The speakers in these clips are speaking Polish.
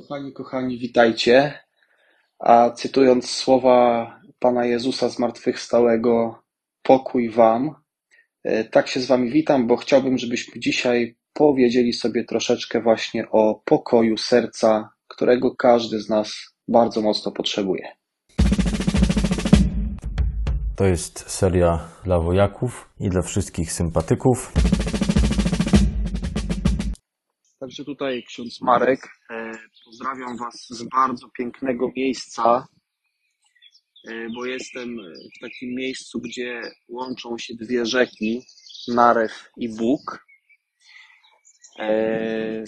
Kochani, kochani, witajcie. A cytując słowa Pana Jezusa zmartwychwstałego, pokój Wam, e, tak się z Wami witam, bo chciałbym, żebyśmy dzisiaj powiedzieli sobie troszeczkę właśnie o pokoju serca, którego każdy z nas bardzo mocno potrzebuje. To jest seria dla wojaków i dla wszystkich sympatyków. Także tutaj ksiądz Marek. E, Pozdrawiam Was z bardzo pięknego miejsca, e, bo jestem w takim miejscu, gdzie łączą się dwie rzeki, Narew i Bóg. E,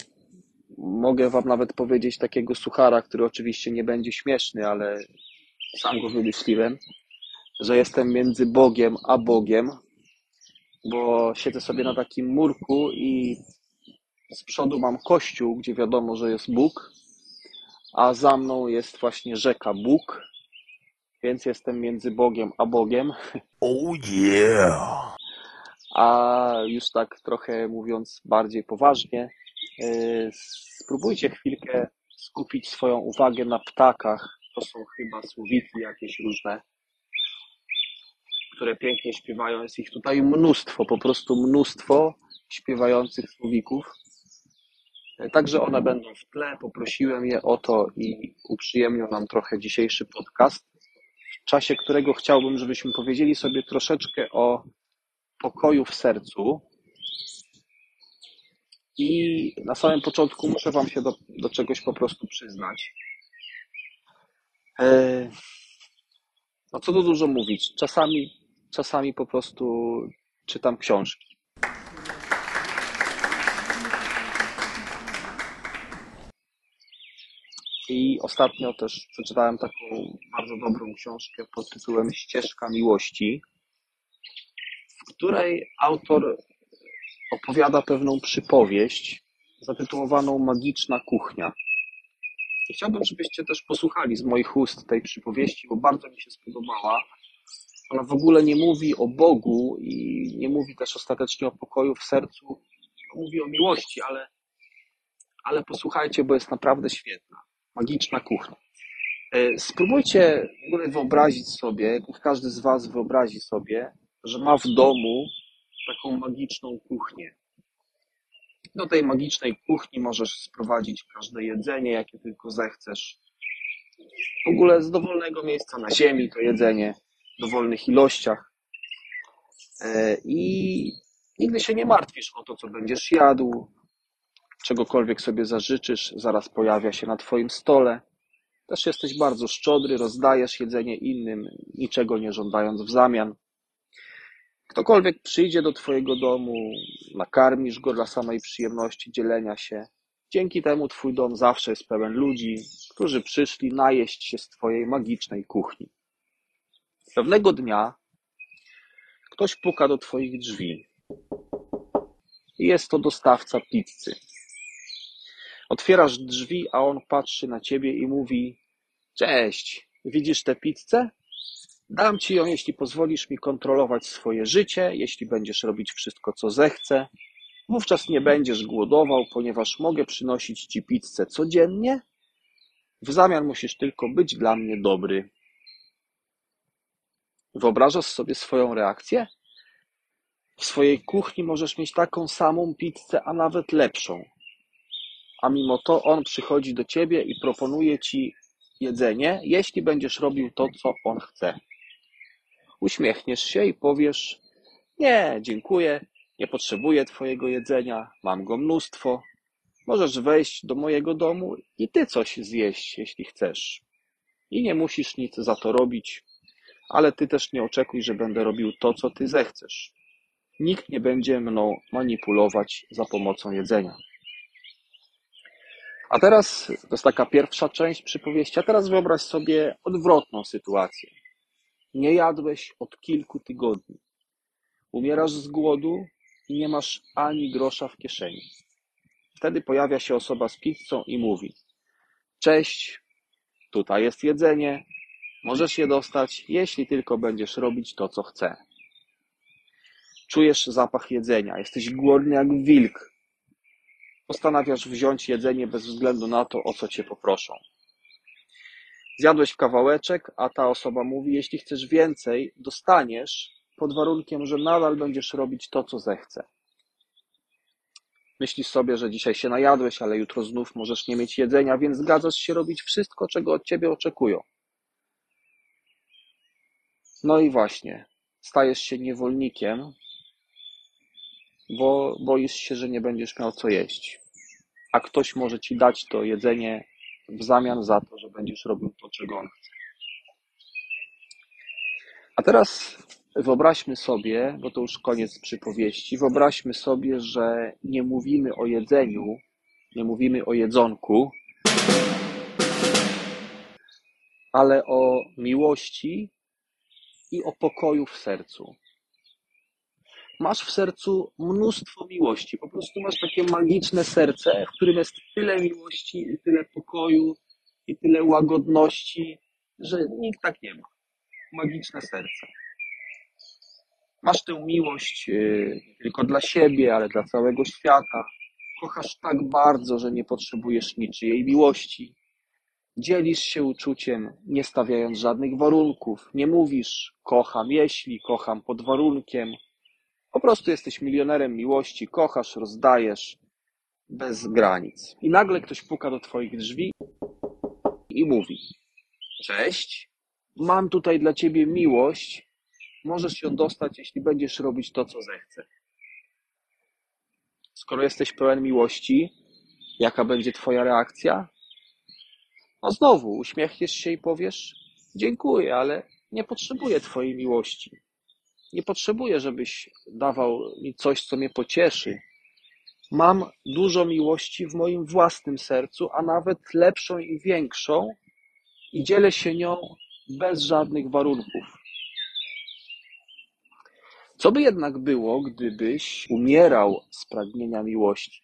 Mogę Wam nawet powiedzieć takiego suchara, który oczywiście nie będzie śmieszny, ale sam go wymyśliłem, że jestem między Bogiem a Bogiem, bo siedzę sobie na takim murku i z przodu mam kościół, gdzie wiadomo, że jest Bóg, a za mną jest właśnie rzeka Bóg, więc jestem między Bogiem a Bogiem. Oh yeah! A już tak trochę mówiąc bardziej poważnie, yy, spróbujcie chwilkę skupić swoją uwagę na ptakach. To są chyba słowiki jakieś różne, które pięknie śpiewają. Jest ich tutaj mnóstwo, po prostu mnóstwo śpiewających słowików. Także one będą w tle. Poprosiłem je o to i uprzyjemnią nam trochę dzisiejszy podcast, w czasie którego chciałbym, żebyśmy powiedzieli sobie troszeczkę o pokoju w sercu. I na samym początku muszę Wam się do, do czegoś po prostu przyznać. E, no co tu dużo mówić. Czasami, czasami po prostu czytam książki. I ostatnio też przeczytałem taką bardzo dobrą książkę pod tytułem Ścieżka Miłości, w której autor opowiada pewną przypowieść zatytułowaną Magiczna Kuchnia. I chciałbym, żebyście też posłuchali z moich ust tej przypowieści, bo bardzo mi się spodobała. Ona w ogóle nie mówi o Bogu i nie mówi też ostatecznie o pokoju w sercu, mówi o miłości, ale, ale posłuchajcie, bo jest naprawdę świetna. Magiczna kuchnia. E, spróbujcie w ogóle wyobrazić sobie, każdy z Was wyobrazi sobie, że ma w domu taką magiczną kuchnię. Do tej magicznej kuchni możesz sprowadzić każde jedzenie, jakie tylko zechcesz. W ogóle z dowolnego miejsca na ziemi to jedzenie, w dowolnych ilościach. E, I nigdy się nie martwisz o to, co będziesz jadł, czegokolwiek sobie zażyczysz, zaraz pojawia się na Twoim stole. Też jesteś bardzo szczodry, rozdajesz jedzenie innym, niczego nie żądając w zamian. Ktokolwiek przyjdzie do Twojego domu, nakarmisz go dla samej przyjemności dzielenia się. Dzięki temu Twój dom zawsze jest pełen ludzi, którzy przyszli najeść się z Twojej magicznej kuchni. Pewnego dnia ktoś puka do Twoich drzwi. Jest to dostawca pizzy. Otwierasz drzwi, a on patrzy na ciebie i mówi: Cześć, widzisz tę pizzę? Dam ci ją, jeśli pozwolisz mi kontrolować swoje życie, jeśli będziesz robić wszystko, co zechcę. Wówczas nie będziesz głodował, ponieważ mogę przynosić ci pizzę codziennie. W zamian musisz tylko być dla mnie dobry. Wyobrażasz sobie swoją reakcję? W swojej kuchni możesz mieć taką samą pizzę, a nawet lepszą a mimo to on przychodzi do ciebie i proponuje ci jedzenie, jeśli będziesz robił to, co on chce. Uśmiechniesz się i powiesz: Nie, dziękuję, nie potrzebuję twojego jedzenia, mam go mnóstwo. Możesz wejść do mojego domu i ty coś zjeść, jeśli chcesz. I nie musisz nic za to robić, ale ty też nie oczekuj, że będę robił to, co ty zechcesz. Nikt nie będzie mną manipulować za pomocą jedzenia. A teraz, to jest taka pierwsza część przypowieści, a teraz wyobraź sobie odwrotną sytuację. Nie jadłeś od kilku tygodni. Umierasz z głodu i nie masz ani grosza w kieszeni. Wtedy pojawia się osoba z pizzą i mówi: Cześć, tutaj jest jedzenie, możesz je dostać, jeśli tylko będziesz robić to, co chcę. Czujesz zapach jedzenia, jesteś głodny jak wilk, postanawiasz wziąć jedzenie bez względu na to, o co cię poproszą. Zjadłeś kawałeczek, a ta osoba mówi: Jeśli chcesz więcej, dostaniesz, pod warunkiem, że nadal będziesz robić to, co zechce. Myślisz sobie, że dzisiaj się najadłeś, ale jutro znów możesz nie mieć jedzenia, więc zgadzasz się robić wszystko, czego od ciebie oczekują. No i właśnie, stajesz się niewolnikiem, bo boisz się, że nie będziesz miał co jeść. A ktoś może ci dać to jedzenie w zamian za to, że będziesz robił to, czego on chce. A teraz wyobraźmy sobie, bo to już koniec przypowieści, wyobraźmy sobie, że nie mówimy o jedzeniu, nie mówimy o jedzonku, ale o miłości i o pokoju w sercu. Masz w sercu mnóstwo miłości, po prostu masz takie magiczne serce, w którym jest tyle miłości i tyle pokoju i tyle łagodności, że nikt tak nie ma. Magiczne serce. Masz tę miłość y, nie tylko dla siebie, ale dla całego świata. Kochasz tak bardzo, że nie potrzebujesz niczyjej miłości. Dzielisz się uczuciem, nie stawiając żadnych warunków. Nie mówisz kocham jeśli, kocham pod warunkiem. Po prostu jesteś milionerem miłości, kochasz, rozdajesz bez granic. I nagle ktoś puka do twoich drzwi i mówi: Cześć, mam tutaj dla ciebie miłość. Możesz ją dostać, jeśli będziesz robić to, co zechcę. Skoro jesteś pełen miłości, jaka będzie twoja reakcja? No znowu uśmiechniesz się i powiesz: Dziękuję, ale nie potrzebuję twojej miłości. Nie potrzebuję, żebyś dawał mi coś, co mnie pocieszy. Mam dużo miłości w moim własnym sercu, a nawet lepszą i większą, i dzielę się nią bez żadnych warunków. Co by jednak było, gdybyś umierał z pragnienia miłości?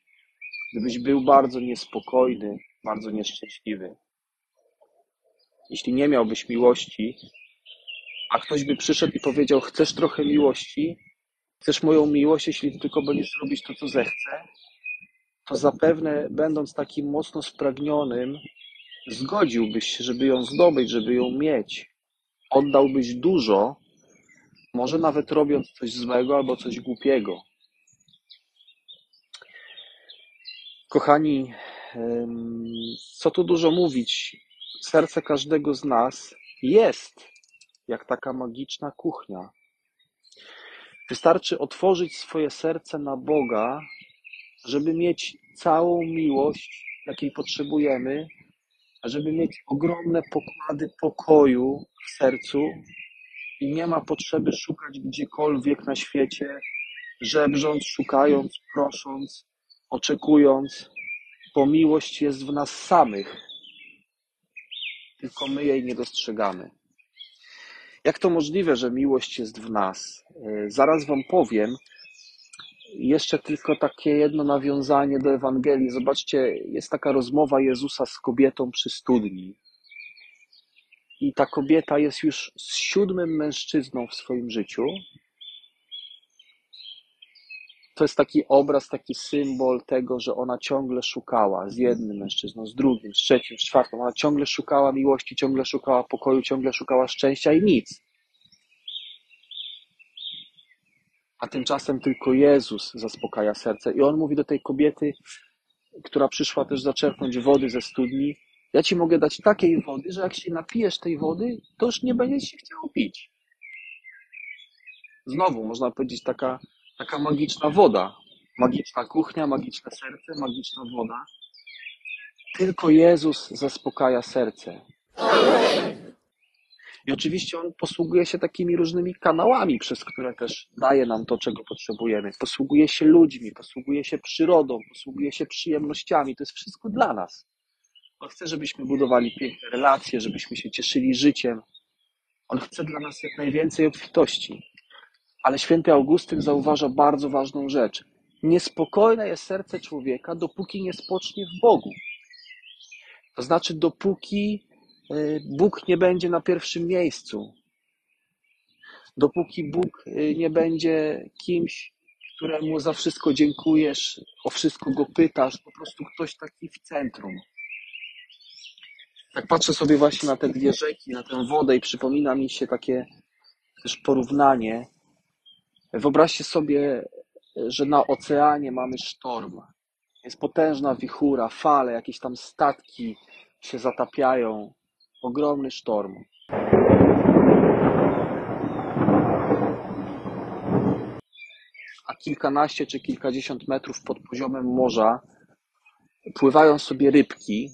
Gdybyś był bardzo niespokojny, bardzo nieszczęśliwy? Jeśli nie miałbyś miłości, a ktoś by przyszedł i powiedział: Chcesz trochę miłości? Chcesz moją miłość, jeśli ty tylko będziesz robić to, co zechcę? To zapewne, będąc takim mocno spragnionym, zgodziłbyś się, żeby ją zdobyć, żeby ją mieć. Oddałbyś dużo, może nawet robiąc coś złego albo coś głupiego. Kochani, co tu dużo mówić? Serce każdego z nas jest jak taka magiczna kuchnia. Wystarczy otworzyć swoje serce na Boga, żeby mieć całą miłość, jakiej potrzebujemy, żeby mieć ogromne pokłady pokoju w sercu i nie ma potrzeby szukać gdziekolwiek na świecie, żebrząc, szukając, prosząc, oczekując, bo miłość jest w nas samych, tylko my jej nie dostrzegamy. Jak to możliwe, że miłość jest w nas? E, zaraz Wam powiem. Jeszcze tylko takie jedno nawiązanie do Ewangelii. Zobaczcie, jest taka rozmowa Jezusa z kobietą przy studni. I ta kobieta jest już z siódmym mężczyzną w swoim życiu. To jest taki obraz, taki symbol tego, że ona ciągle szukała z jednym mężczyzną, z drugim, z trzecim, z czwartym. Ona ciągle szukała miłości, ciągle szukała pokoju, ciągle szukała szczęścia i nic. A tymczasem tylko Jezus zaspokaja serce. I on mówi do tej kobiety, która przyszła też zaczerpnąć wody ze studni, ja ci mogę dać takiej wody, że jak się napijesz tej wody, to już nie będzie się chciało pić. Znowu, można powiedzieć, taka, taka magiczna woda. Magiczna kuchnia, magiczne serce, magiczna woda. Tylko Jezus zaspokaja serce. I oczywiście on posługuje się takimi różnymi kanałami, przez które też daje nam to, czego potrzebujemy. Posługuje się ludźmi, posługuje się przyrodą, posługuje się przyjemnościami. To jest wszystko dla nas. On chce, żebyśmy budowali piękne relacje, żebyśmy się cieszyli życiem. On chce dla nas jak najwięcej obfitości. Ale święty Augustyn zauważa bardzo ważną rzecz. Niespokojne jest serce człowieka, dopóki nie spocznie w Bogu. To znaczy, dopóki y, Bóg nie będzie na pierwszym miejscu. Dopóki Bóg y, nie będzie kimś, któremu za wszystko dziękujesz, o wszystko go pytasz, po prostu ktoś taki w centrum. Tak patrzę sobie właśnie na te dwie rzeki, na tę wodę i przypomina mi się takie też porównanie. Wyobraźcie sobie, że na oceanie mamy sztorm. Jest potężna wichura, fale, jakieś tam statki się zatapiają. Ogromny sztorm. A kilkanaście czy kilkadziesiąt metrów pod poziomem morza pływają sobie rybki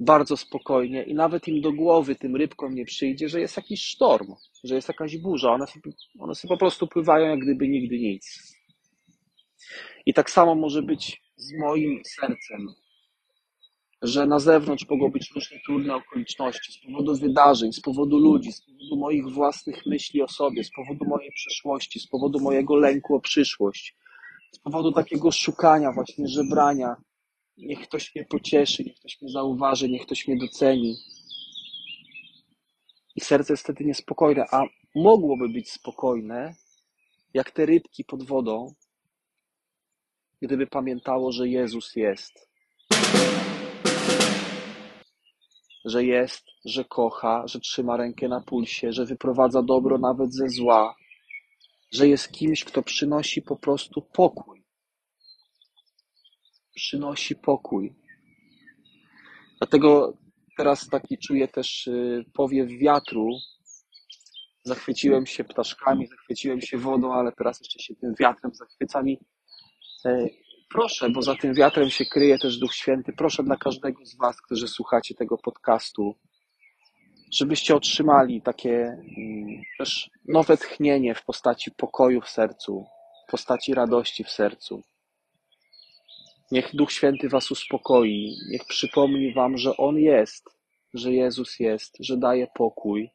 bardzo spokojnie i nawet im do głowy, tym rybkom nie przyjdzie, że jest jakiś sztorm, że jest jakaś burza. One sobie, one sobie po prostu pływają jak gdyby nigdy nic. I tak samo może być z moim sercem, że na zewnątrz mogą być różne trudne okoliczności z powodu wydarzeń, z powodu ludzi, z powodu moich własnych myśli o sobie, z powodu mojej przeszłości, z powodu mojego lęku o przyszłość, z powodu takiego szukania, właśnie żebrania. Niech ktoś mnie pocieszy, niech ktoś mnie zauważy, niech ktoś mnie doceni. I serce jest wtedy niespokojne, a mogłoby być spokojne, jak te rybki pod wodą, gdyby pamiętało, że Jezus jest. Że jest, że kocha, że trzyma rękę na pulsie, że wyprowadza dobro nawet ze zła, że jest kimś, kto przynosi po prostu pokój. Przynosi pokój. Dlatego teraz taki czuję też y, powiew wiatru. Zachwyciłem się ptaszkami, zachwyciłem się wodą, ale teraz jeszcze się tym wiatrem zachwyca mi. E, proszę, bo za tym wiatrem się kryje też Duch Święty. Proszę dla każdego z Was, którzy słuchacie tego podcastu, żebyście otrzymali takie mm, też nowe tchnienie w postaci pokoju w sercu, w postaci radości w sercu. Niech Duch Święty Was uspokoi, niech przypomni Wam, że On jest, że Jezus jest, że daje pokój.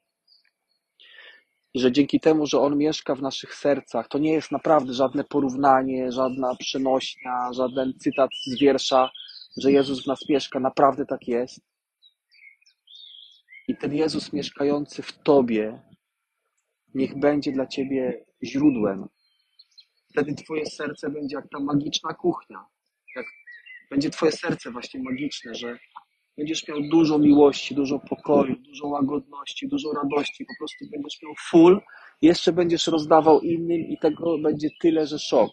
I że dzięki temu, że On mieszka w naszych sercach, to nie jest naprawdę żadne porównanie, żadna przenośnia, żaden cytat z wiersza, że Jezus w nas mieszka. Naprawdę tak jest. I ten Jezus mieszkający w Tobie, niech będzie dla Ciebie źródłem. Wtedy Twoje serce będzie jak ta magiczna kuchnia. Jak będzie Twoje serce właśnie magiczne, że będziesz miał dużo miłości, dużo pokoju, dużo łagodności, dużo radości. Po prostu będziesz miał full, jeszcze będziesz rozdawał innym i tego będzie tyle, że szok.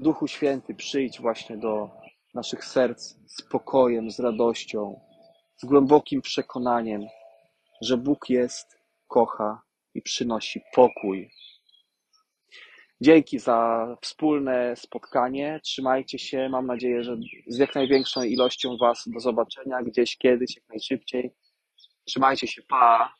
Duchu Święty, przyjdź właśnie do naszych serc z pokojem, z radością, z głębokim przekonaniem, że Bóg jest, kocha i przynosi pokój. Dzięki za wspólne spotkanie. Trzymajcie się. Mam nadzieję, że z jak największą ilością Was do zobaczenia gdzieś kiedyś, jak najszybciej. Trzymajcie się. Pa.